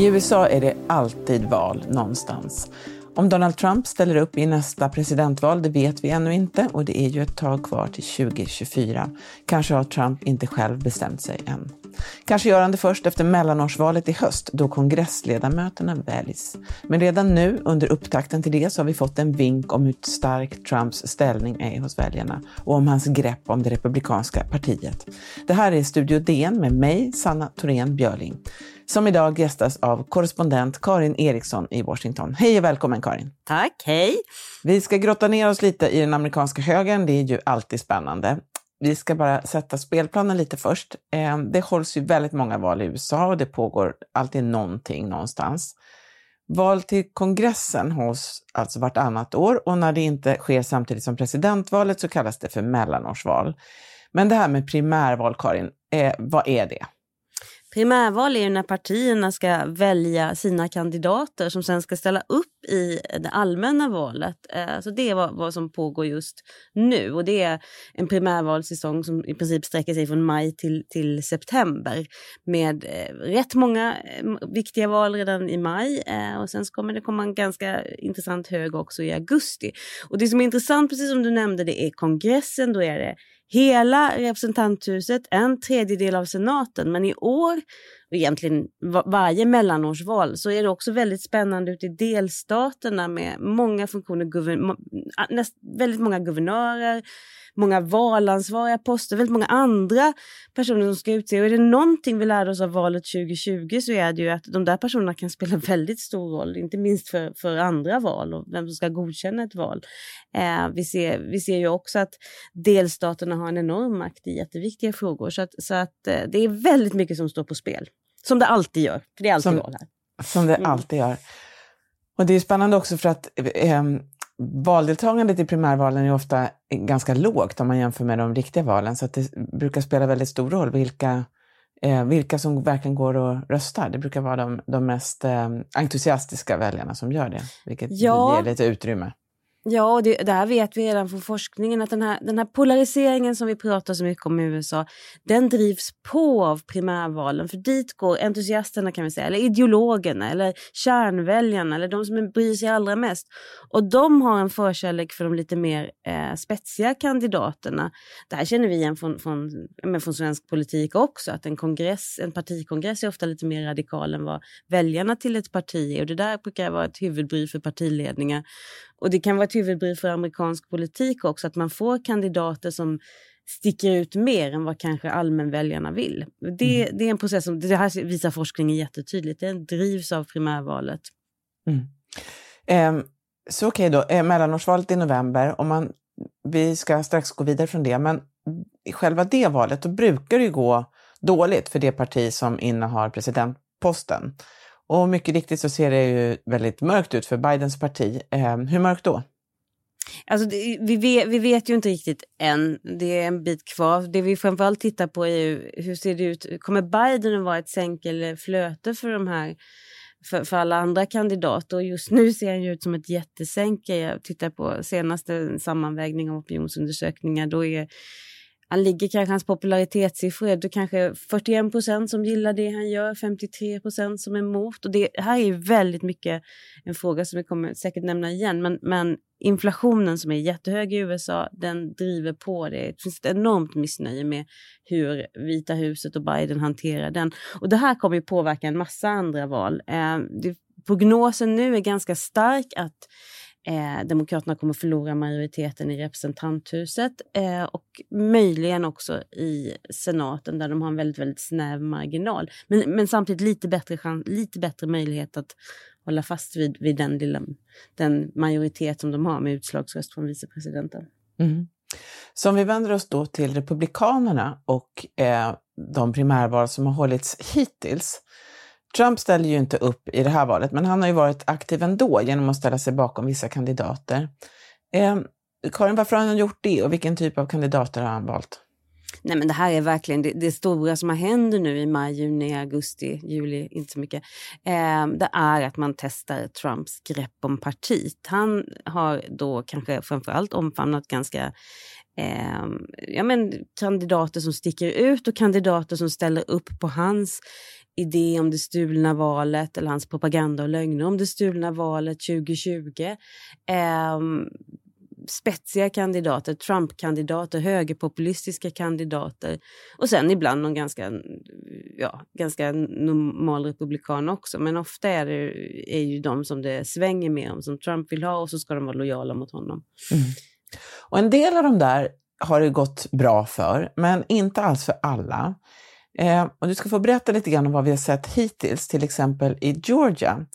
I USA är det alltid val någonstans. Om Donald Trump ställer upp i nästa presidentval, det vet vi ännu inte och det är ju ett tag kvar till 2024. Kanske har Trump inte själv bestämt sig än. Kanske gör han det först efter mellanårsvalet i höst då kongressledamöterna väljs. Men redan nu under upptakten till det så har vi fått en vink om hur stark Trumps ställning är hos väljarna och om hans grepp om det republikanska partiet. Det här är Studio DN med mig, Sanna Thorén Björling som idag gästas av korrespondent Karin Eriksson i Washington. Hej och välkommen Karin! Tack, hej! Vi ska grotta ner oss lite i den amerikanska högern, det är ju alltid spännande. Vi ska bara sätta spelplanen lite först. Eh, det hålls ju väldigt många val i USA och det pågår alltid någonting någonstans. Val till kongressen hålls alltså vartannat år och när det inte sker samtidigt som presidentvalet så kallas det för mellanårsval. Men det här med primärval, Karin, eh, vad är det? Primärval är ju när partierna ska välja sina kandidater som sen ska ställa upp i det allmänna valet. Eh, så det är vad, vad som pågår just nu och det är en primärvalssäsong som i princip sträcker sig från maj till, till september med eh, rätt många eh, viktiga val redan i maj och sen kommer det komma en ganska intressant hög också i augusti. Och det som är intressant, precis som du nämnde, det är kongressen, då är det hela representanthuset, en tredjedel av senaten. Men i år, egentligen varje mellanårsval, så är det också väldigt spännande ute i delstaterna med många funktioner, väldigt många guvernörer, många valansvariga poster, väldigt många andra personer som ska utse. Och är det någonting vi lärde oss av valet 2020 så är det ju att de där personerna kan spela väldigt stor roll, inte minst för, för andra val och vem som ska godkänna ett val. Eh, vi, ser, vi ser ju också att delstaterna har en enorm makt i jätteviktiga frågor så att, så att eh, det är väldigt mycket som står på spel. Som det alltid gör, för det är alltid som, val här. Som det mm. alltid gör. Och det är spännande också för att eh, valdeltagandet i primärvalen är ofta ganska lågt om man jämför med de riktiga valen, så det brukar spela väldigt stor roll vilka, eh, vilka som verkligen går och röstar. Det brukar vara de, de mest eh, entusiastiska väljarna som gör det, vilket ja. ger lite utrymme. Ja, och det, det här vet vi redan från forskningen att den här, den här polariseringen som vi pratar så mycket om i USA, den drivs på av primärvalen. För dit går entusiasterna kan vi säga, eller ideologerna, eller kärnväljarna, eller de som bryr sig allra mest. Och de har en förkärlek för de lite mer eh, spetsiga kandidaterna. Det här känner vi igen från, från, men från svensk politik också, att en, kongress, en partikongress är ofta lite mer radikal än vad väljarna till ett parti är. Och det där brukar vara ett huvudbry för partiledningar. Och det kan vara ett huvudbry för amerikansk politik också, att man får kandidater som sticker ut mer än vad kanske allmänväljarna vill. Det, mm. det är en process som, det här visar forskningen jättetydligt, den drivs av primärvalet. Mm. Eh, så okej okay då, eh, mellanårsvalet i november, om man, vi ska strax gå vidare från det, men i själva det valet, då brukar det ju gå dåligt för det parti som innehar presidentposten. Och mycket riktigt så ser det ju väldigt mörkt ut för Bidens parti. Eh, hur mörkt då? Alltså det, vi, vet, vi vet ju inte riktigt än. Det är en bit kvar. Det vi framförallt tittar på är ju hur ser det ut? Kommer Biden att vara ett sänk eller flöte för de här för, för alla andra kandidater och just nu ser han ju ut som ett jättesänke. Jag tittar på senaste sammanvägning av opinionsundersökningar. Då är han ligger kanske, hans popularitetssiffror är kanske 41 procent som gillar det han gör, 53 procent som är emot. Och det här är ju väldigt mycket en fråga som vi kommer säkert nämna igen, men, men inflationen som är jättehög i USA, den driver på det. Det finns ett enormt missnöje med hur Vita huset och Biden hanterar den. Och det här kommer ju påverka en massa andra val. Eh, det, prognosen nu är ganska stark att Eh, Demokraterna kommer förlora majoriteten i representanthuset eh, och möjligen också i senaten där de har en väldigt, väldigt snäv marginal. Men, men samtidigt lite bättre, chans, lite bättre möjlighet att hålla fast vid, vid den, lilla, den majoritet som de har med utslagsröst från vicepresidenten. Mm. Så om vi vänder oss då till Republikanerna och eh, de primärval som har hållits hittills Trump ställer ju inte upp i det här valet, men han har ju varit aktiv ändå genom att ställa sig bakom vissa kandidater. Eh, Karin, varför har han gjort det och vilken typ av kandidater har han valt? Nej, men det här är verkligen det, det, stora som har händer nu i maj, juni, augusti, juli, inte så mycket. Eh, det är att man testar Trumps grepp om partiet. Han har då kanske framförallt omfamnat ganska eh, ja, men, kandidater som sticker ut och kandidater som ställer upp på hans idé om det stulna valet eller hans propaganda och lögner om det stulna valet 2020. Eh, spetsiga kandidater, Trump-kandidater, högerpopulistiska kandidater och sen ibland någon ganska, ja, ganska normal republikan också. Men ofta är det är ju de som det svänger med om, som Trump vill ha och så ska de vara lojala mot honom. Mm. Och en del av de där har det gått bra för, men inte alls för alla. Eh, och du ska få berätta lite grann om vad vi har sett hittills, till exempel i Georgia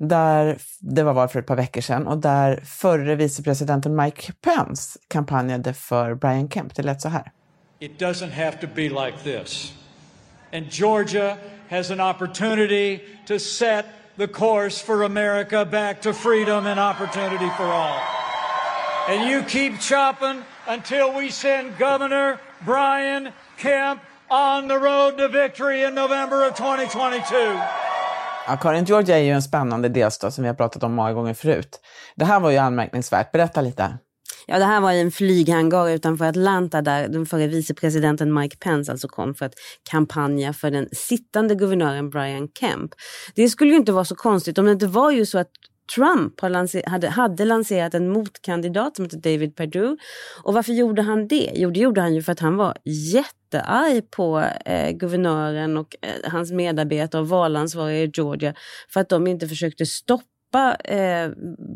där det var val för ett par veckor sedan och där förre vicepresidenten Mike Pence kampanjade för Brian Kemp. Det lät så här. It doesn't have to be like this. And Georgia has an opportunity to set the course for America back to freedom and opportunity for all. And you keep chopping until we send Governor Brian Kemp on the road to victory in November of 2022. Ja, Karin, Georgia är ju en spännande delstat som vi har pratat om många gånger förut. Det här var ju anmärkningsvärt. Berätta lite. Ja, det här var en flyghangar utanför Atlanta där den förre vicepresidenten Mike Pence alltså kom för att kampanja för den sittande guvernören Brian Kemp. Det skulle ju inte vara så konstigt om det inte var ju så att Trump hade, hade lanserat en motkandidat som hette David Perdue. Och varför gjorde han det? Jo, det gjorde han ju för att han var jättearg på eh, guvernören och eh, hans medarbetare och valansvariga i Georgia för att de inte försökte stoppa stoppa eh,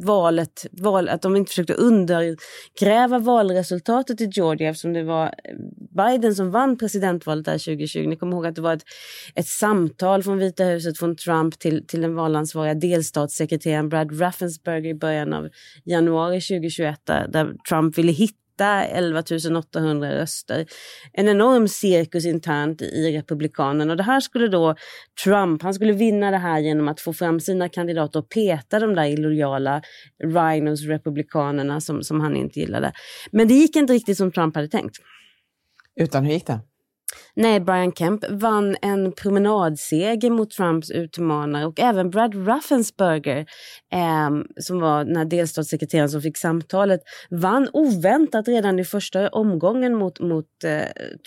valet, val, att de inte försökte undergräva valresultatet i Georgia eftersom det var eh, Biden som vann presidentvalet där 2020. Ni kommer ihåg att det var ett, ett samtal från Vita huset från Trump till, till den valansvariga delstatssekreteraren Brad Raffensperger i början av januari 2021 där, där Trump ville hitta hitta 11 800 röster. En enorm cirkus internt i Republikanerna. Och det här skulle då Trump, han skulle vinna det här genom att få fram sina kandidater och peta de där illojala rhinos, republikanerna som, som han inte gillade. Men det gick inte riktigt som Trump hade tänkt. Utan hur gick det? Nej, Brian Kemp vann en promenadseger mot Trumps utmanare och även Brad Raffensperger, eh, som var den här delstatssekreteraren som fick samtalet, vann oväntat redan i första omgången mot, mot eh,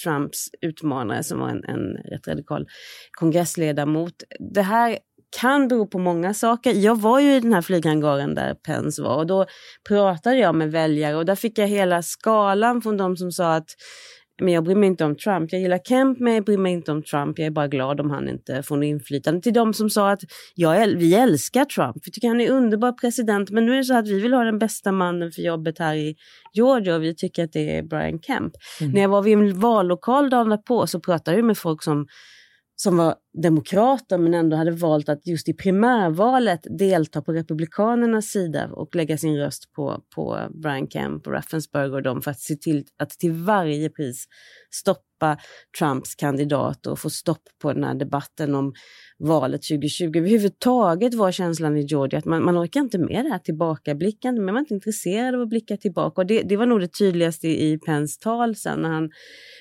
Trumps utmanare som var en, en rätt radikal kongressledamot. Det här kan bero på många saker. Jag var ju i den här flyghangaren där Pence var och då pratade jag med väljare och där fick jag hela skalan från de som sa att men jag bryr mig inte om Trump. Jag gillar Kemp men jag bryr mig inte om Trump. Jag är bara glad om han inte får något inflytande. Till de som sa att ja, vi älskar Trump. Vi tycker han är underbar president. Men nu är det så att vi vill ha den bästa mannen för jobbet här i Georgia och vi tycker att det är Brian Kemp. Mm. När jag var vid en vallokal dagen på så pratade jag med folk som som var demokrater men ändå hade valt att just i primärvalet delta på Republikanernas sida och lägga sin röst på, på Brian Kemp och Raffensperger och dem för att se till att till varje pris stoppa Trumps kandidat och få stopp på den här debatten om valet 2020. Överhuvudtaget var känslan i Georgia att man, man orkar inte med det här tillbakablickande, men man är inte intresserad av att blicka tillbaka. Och det, det var nog det tydligaste i, Pence tal sen när han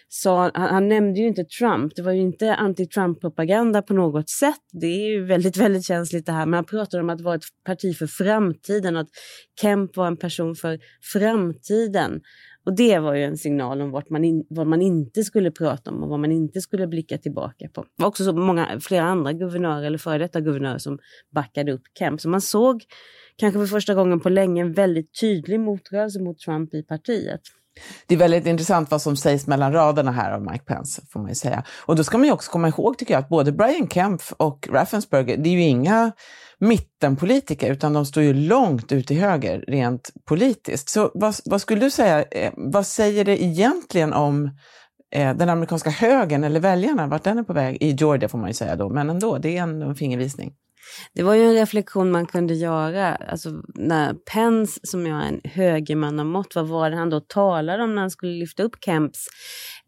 sa, han, han, nämnde ju inte Trump, det var ju inte anti-Trump-propaganda på något sätt. Det är ju väldigt, väldigt känsligt det här, men han pratade om att vara ett parti för framtiden att Kemp var en person för framtiden. Och det var ju en signal om vart man in, vad man inte skulle prata om och vad man inte skulle blicka tillbaka på. Det var också så många, flera andra guvernörer eller före detta guvernörer som backade upp Kemp. Så man såg kanske för första gången på länge en väldigt tydlig motrörelse mot Trump i partiet. Det är väldigt intressant vad som sägs mellan raderna här av Mike Pence, får man ju säga. Och då ska man ju också komma ihåg, tycker jag, att både Brian Kemp och Raffensperger, det är ju inga mittenpolitiker, utan de står ju långt ut till höger rent politiskt. Så vad, vad skulle du säga, eh, vad säger det egentligen om eh, den amerikanska högern eller väljarna, vart den är på väg? I Georgia får man ju säga då, men ändå, det är en, en fingervisning. Det var ju en reflektion man kunde göra. Alltså, när Pence, som jag är en högerman av mått, vad var det han då talade om när han skulle lyfta upp Kemps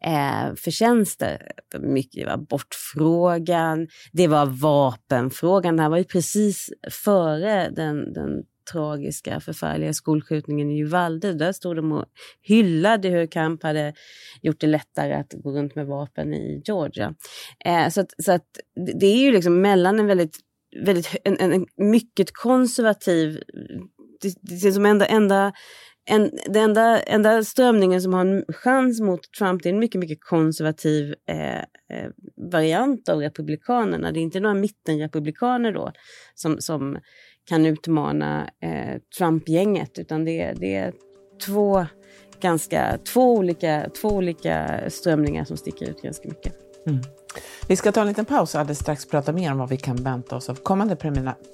eh, förtjänster? Mycket var abortfrågan, det var vapenfrågan. Det här var ju precis före den, den tragiska, förfärliga skolskjutningen i Uvalde. Där stod de och hyllade hur Trump hade gjort det lättare att gå runt med vapen i Georgia. Eh, så att, så att det är ju liksom mellan en väldigt, väldigt en, en, en mycket konservativ det, det är som enda, enda en, den enda, enda strömningen som har en chans mot Trump det är en mycket, mycket konservativ eh, eh, variant av Republikanerna. Det är inte några mittenrepublikaner då som, som kan utmana eh, Trump-gänget utan det, det är två, ganska, två, olika, två olika strömningar som sticker ut ganska mycket. Mm. Vi ska ta en liten paus och alldeles strax prata mer om vad vi kan vänta oss av kommande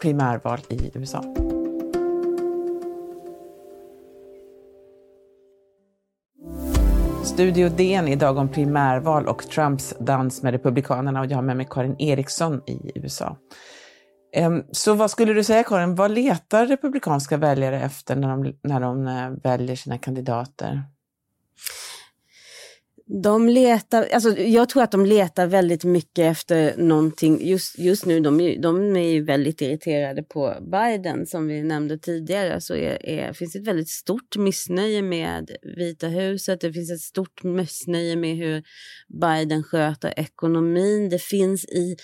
primärval i USA. Studio DN idag om primärval och Trumps dans med Republikanerna och jag har med mig Karin Eriksson i USA. Ehm, så vad skulle du säga Karin, vad letar republikanska väljare efter när de, när de eh, väljer sina kandidater? De letar, alltså jag tror att de letar väldigt mycket efter någonting. Just, just nu, de, de är ju väldigt irriterade på Biden som vi nämnde tidigare. Så är, är, finns ett väldigt stort missnöje med Vita huset. Det finns ett stort missnöje med hur Biden sköter ekonomin. Det finns i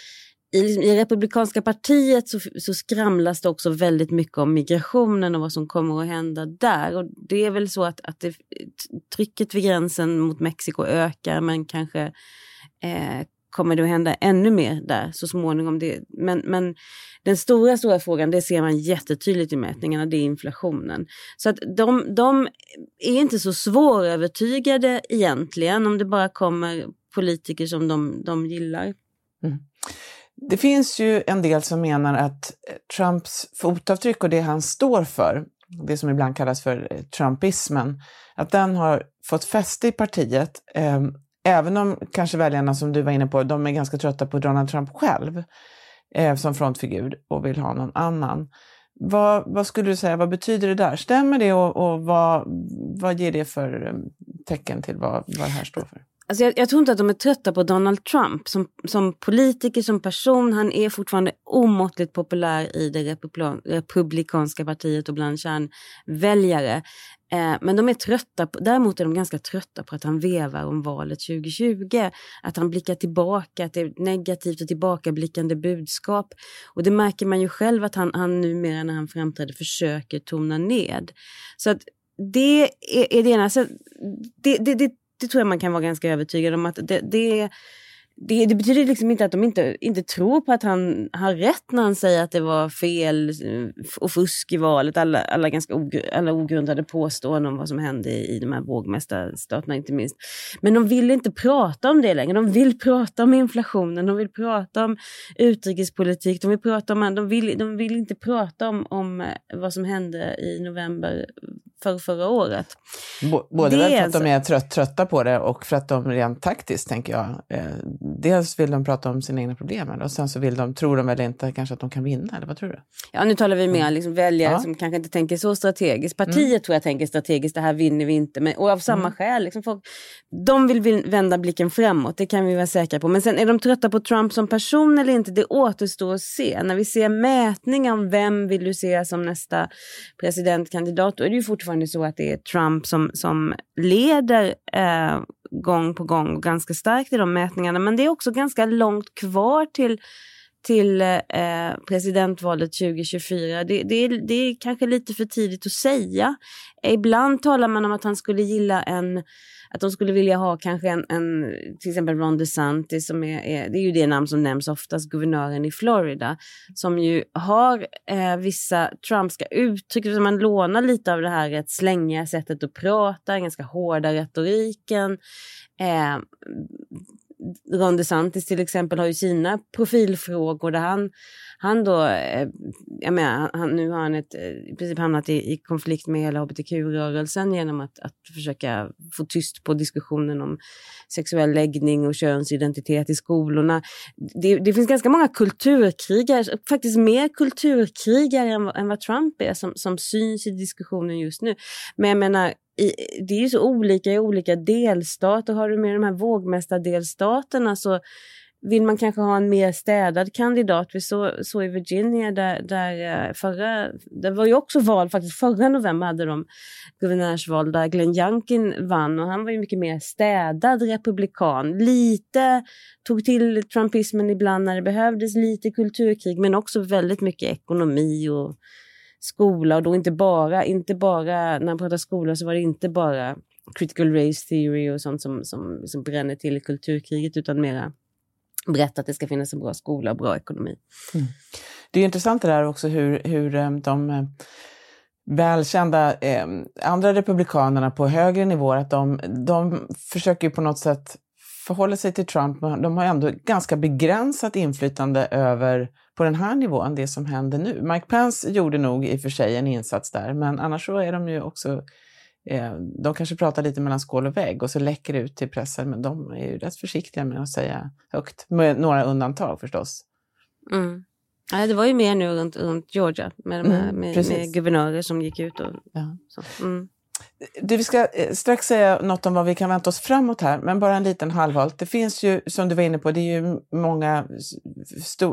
i, i Republikanska partiet så, så skramlas det också väldigt mycket om migrationen och vad som kommer att hända där. Och det är väl så att, att det, trycket vid gränsen mot Mexiko ökar men kanske eh, kommer det att hända ännu mer där så småningom. Det, men, men den stora, stora frågan, det ser man jättetydligt i mätningarna, det är inflationen. Så att de, de är inte så svårövertygade egentligen om det bara kommer politiker som de, de gillar. Mm. Det finns ju en del som menar att eh, Trumps fotavtryck och det han står för, det som ibland kallas för eh, trumpismen, att den har fått fäste i partiet. Ehm, även om kanske väljarna, som du var inne på, de är ganska trötta på Donald Trump själv eh, som frontfigur och vill ha någon annan. Vad, vad, skulle du säga, vad betyder det där? Stämmer det och, och vad, vad ger det för tecken till vad, vad det här står för? Alltså jag, jag, tror inte att de är trötta på Donald Trump som, som politiker, som person. Han är fortfarande omåttligt populär i det republikanska partiet och bland kärnväljare. Eh, men de är trötta, på, däremot är de ganska trötta på att han vevar om valet 2020. Att han blickar tillbaka, att det är negativt och tillbakablickande budskap. Och det märker man ju själv att han, han numera när han framträder försöker tona ned. Så att det är, är det ena. Så det, det, det det tror jag man kan vara ganska övertygad om att det, det, det, det, betyder liksom inte att de inte, inte tror på att han har rätt när han säger att det var fel eh, och fusk i valet. Alla, alla, ganska ogr alla ogrundade påståenden om vad som hände i, i de här vågmästarstaterna inte minst. Men de vill inte prata om det längre. De vill prata om inflationen, de vill prata om utrikespolitik, de vill, prata om, de vill, de vill inte prata om, om eh, vad som hände i november för förra året. både väl för att de är trött, trötta på det och för att de rent taktiskt, tänker jag, eh, dels vill de prata om sina egna problem och sen så vill de, tror de väl inte kanske att de kan vinna, eller vad tror du? Ja, nu talar vi mer mm. liksom väljare ja. som kanske inte tänker så strategiskt. Partiet mm. tror jag tänker strategiskt, det här vinner vi inte, men, och av samma mm. skäl. Liksom folk, de vill vända blicken framåt, det kan vi vara säkra på. Men sen är de trötta på Trump som person eller inte, det återstår att se. När vi ser mätningar om vem vill du se som nästa presidentkandidat, då är det ju fortfarande så att det är Trump som, som leder eh, gång på gång ganska starkt i de mätningarna. Men det är också ganska långt kvar till, till eh, presidentvalet 2024. Det, det, är, det är kanske lite för tidigt att säga. Ibland talar man om att han skulle gilla en att de skulle vilja ha kanske en, en till exempel Ron DeSantis, som är, är, det är ju det namn som nämns oftast, guvernören i Florida, som ju har eh, vissa Trumpska uttryck, som man lånar lite av det här rätt slängiga sättet att prata, den ganska hårda retoriken. Eh, Ron DeSantis till exempel har ju sina profilfrågor där han han då, eh, jag menar, han, nu har han ett, eh, i princip hamnat i, i konflikt med hela hbtq-rörelsen genom att, att försöka få tyst på diskussionen om sexuell läggning och könsidentitet i skolorna. Det, det finns ganska många kulturkrigare, faktiskt mer kulturkrigare än, än vad Trump är, som, som syns i diskussionen just nu. Men jag menar, i, det är ju så olika i olika delstater. Har du med de här vågmästardelstaterna så vill man kanske ha en mer städad kandidat. Vi såg så i Virginia där, där eh, förra, det var ju också val faktiskt, förra november hade de guvernörsval där Glenn Youngkin vann och han var ju mycket mer städad republikan. Lite tog till trumpismen ibland när det behövdes, lite kulturkrig men också väldigt mycket ekonomi och skola och då inte bara, inte bara, när han pratade skola så var det inte bara critical race theory och sånt som, som, som bränner till i kulturkriget utan mera berätta att det ska finnas en bra skola och bra ekonomi. Mm. Det är intressant det där också hur, hur eh, de eh, välkända eh, andra republikanerna på högre nivåer, att de, de försöker på något sätt förhålla sig till Trump, de har ändå ganska begränsat inflytande över på den här nivån, det som händer nu. Mike Pence gjorde nog i och för sig en insats där, men annars så är de ju också eh, de kanske pratar lite mellan skål och vägg och så läcker det ut till pressen, men de är ju rätt försiktiga med att säga högt, med några undantag förstås. Mm. Ja, det var ju mer nu runt, runt Georgia med, de här, mm, med, med, guvernörer som gick ut. Och, ja. så. Mm. Du, vi ska eh, strax säga något om vad vi kan vänta oss framåt här, men bara en liten halvhalt. Det finns ju, som du var inne på, det är ju många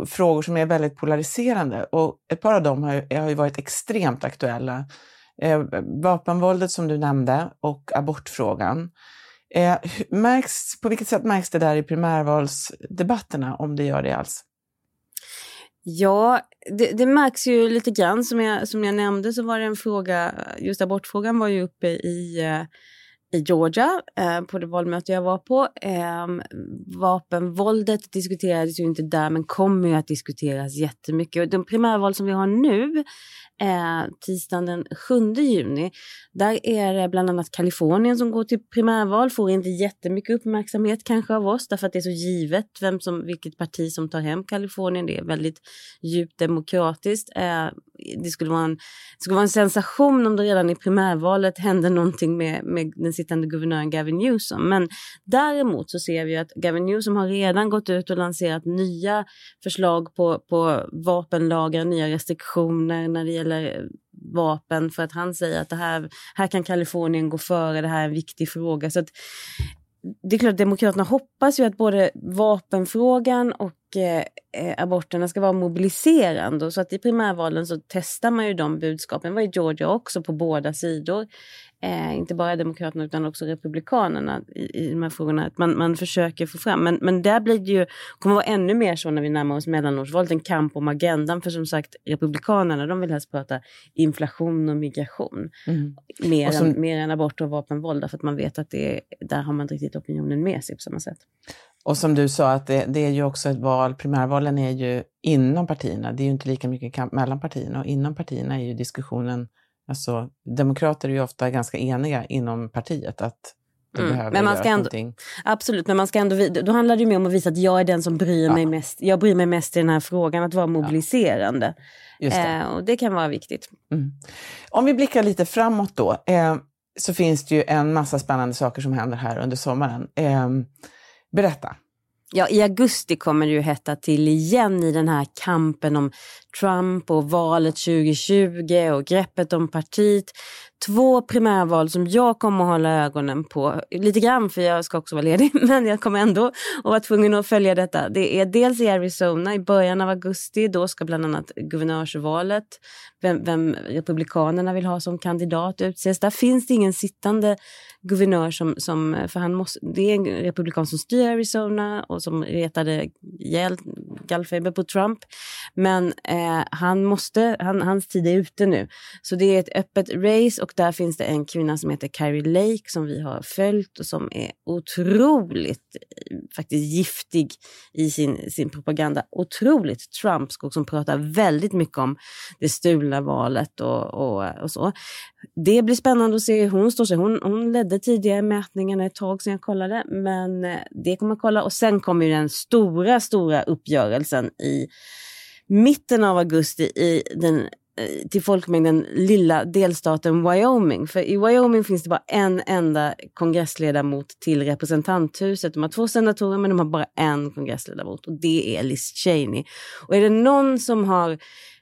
frågor som är väldigt polariserande och ett par av dem har ju, eh, har ju varit extremt aktuella. Eh, vapenvåldet som du nämnde och abortfrågan. Eh, märks, på vilket sätt märks det där i primärvalsdebatterna, om det gör det alls? Ja, det, det, märks ju lite grann. Som jag, som jag nämnde så var det en fråga, just abortfrågan var ju uppe i, eh, i Georgia eh, på det valmöte jag var på. Eh, vapenvåldet diskuterades ju inte där men kommer ju att diskuteras jättemycket. Och de primärval som vi har nu eh, tisdagen den 7 juni. Där är det bland annat Kalifornien som går till primärval, får inte jättemycket uppmärksamhet kanske av oss därför att det är så givet vem som, vilket parti som tar hem Kalifornien. Det är väldigt djupt demokratiskt. Eh, det, skulle vara en, det skulle vara en sensation om det redan i primärvalet hände någonting med, med den sittande guvernören Gavin Newsom. Men däremot så ser vi att Gavin Newsom har redan gått ut och lanserat nya förslag på, på vapenlagar, nya restriktioner när det gäller eller vapen för att han säger att det här, här kan Kalifornien gå före, det här är en viktig fråga. Så att, det är klart att Demokraterna hoppas ju att både vapenfrågan och eh, eh aborterna ska vara mobiliserande. Så att i primärvalen så testar man ju de budskapen. Det var i Georgia också på båda sidor eh, inte bara Demokraterna utan också Republikanerna i, i de här frågorna. Att man, man försöker få fram, men, men där blir det ju, kommer vara ännu mer så när vi närmar oss mellanårsvalet, en kamp om agendan. För som sagt, Republikanerna de vill helst prata inflation och migration. Mm. Mer, och som, än, mer än abort och vapenvåld, för att man vet att det, där har man inte riktigt opinionen med sig på samma sätt. Och som du sa, att det, det, är ju också ett val, primärvalen är ju inom partierna, det är ju inte lika mycket kamp mellan partierna och inom partierna är ju diskussionen Alltså, demokrater är ju ofta ganska eniga inom partiet att det mm. behöver men man ska ändå, någonting. Absolut, men man ska ändå, då handlar det ju mer om att visa att jag är den som bryr ja. mig mest. Jag bryr mig mest i den här frågan, att vara mobiliserande. Ja. Det. Eh, och det kan vara viktigt. Mm. Om vi blickar lite framåt då, eh, så finns det ju en massa spännande saker som händer här under sommaren. Eh, berätta. Ja, i augusti kommer det ju hetta till igen i den här kampen om Trump och valet 2020 och greppet om partiet. Två primärval som jag kommer att hålla ögonen på, lite grann för jag ska också vara ledig, men jag kommer ändå att vara tvungen att följa detta. Det är dels i Arizona i början av augusti, då ska bland annat guvernörsvalet, vem, vem Republikanerna vill ha som kandidat utses. Där finns det ingen sittande guvernör som, som för han måste, det är en republikan som styr Arizona och som retade ihjäl gallfeber på Trump. Men eh, han måste, han, hans tid är ute nu. Så det är ett öppet race och där finns det en kvinna som heter Carrie Lake som vi har följt och som är otroligt faktiskt giftig i sin, sin propaganda. Otroligt Trumpsk och som pratar väldigt mycket om det stulna valet och, och, och så. Det blir spännande att se hur hon står sig. Hon, hon ledde tidigare mätningarna ett tag sedan jag kollade, men eh, det kommer jag kolla. Och sen kommer den stora, stora uppgörelsen i mitten av augusti i den Eh, till folkmängden lilla delstaten Wyoming. För i Wyoming finns det bara en enda kongressledamot till representanthuset. De har två senatorer men de har bara en kongressledamot och det är Liz Cheney. Och är det någon som har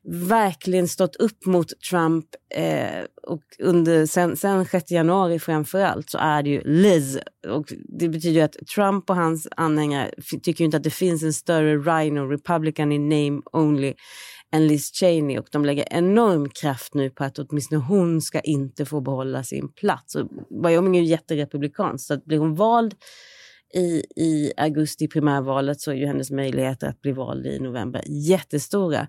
verkligen stått upp mot Trump eh, och under, sen, sen 6 januari framför allt så är det ju Liz. Och det betyder att Trump och hans anhängare tycker inte att det finns en större rhino republican i name only än Liz Cheney och de lägger enorm kraft nu på att åtminstone hon ska inte få behålla sin plats. Och Wyoming är ju jätterepublikanskt så att blir hon vald i, i augusti primärvalet så är ju hennes möjligheter att bli vald i november jättestora.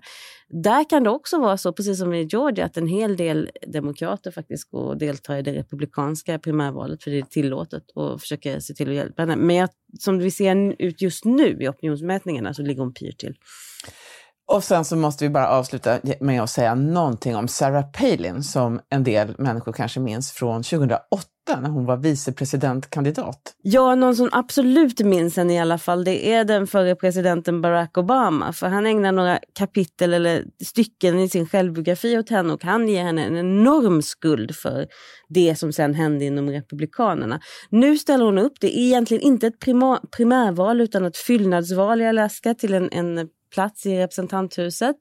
Där kan det också vara så, precis som i Georgia, att en hel del demokrater faktiskt går och deltar i det republikanska primärvalet för det är tillåtet och försöker se till att hjälpa henne. Men jag, som vi ser ut just nu i opinionsmätningarna så ligger hon pyrt till. Och sen så måste vi bara avsluta med att säga någonting om Sarah Palin som en del människor kanske minns från 2008 när hon var vicepresidentkandidat. Ja, någon som absolut minns henne i alla fall, det är den förre presidenten Barack Obama. För han ägnar några kapitel eller stycken i sin självbiografi åt henne och han ger henne en enorm skuld för det som sen hände inom Republikanerna. Nu ställer hon upp, det är egentligen inte ett primärval utan ett fyllnadsval i Alaska till en, en plats i representanthuset.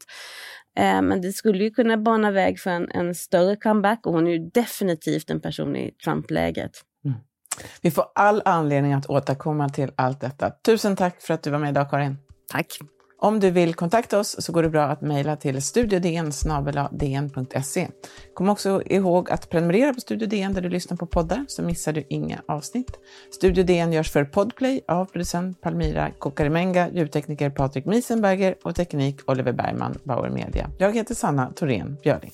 Eh, men det skulle ju kunna bana väg för en, en större comeback och hon är ju definitivt en person i Trump-lägret. Mm. Vi får all anledning att återkomma till allt detta. Tusen tack för att du var med idag, Karin. Tack. Om du vill kontakta oss så går det bra att mejla till studiodn Kom också ihåg att prenumerera på Studio DN där du lyssnar på poddar så missar du inga avsnitt. Studio DN görs för Podplay av producent Palmira Kokarimenga, ljudtekniker Patrik Miesenberger och teknik Oliver Bergman, Bauer Media. Jag heter Sanna Thorén Björling.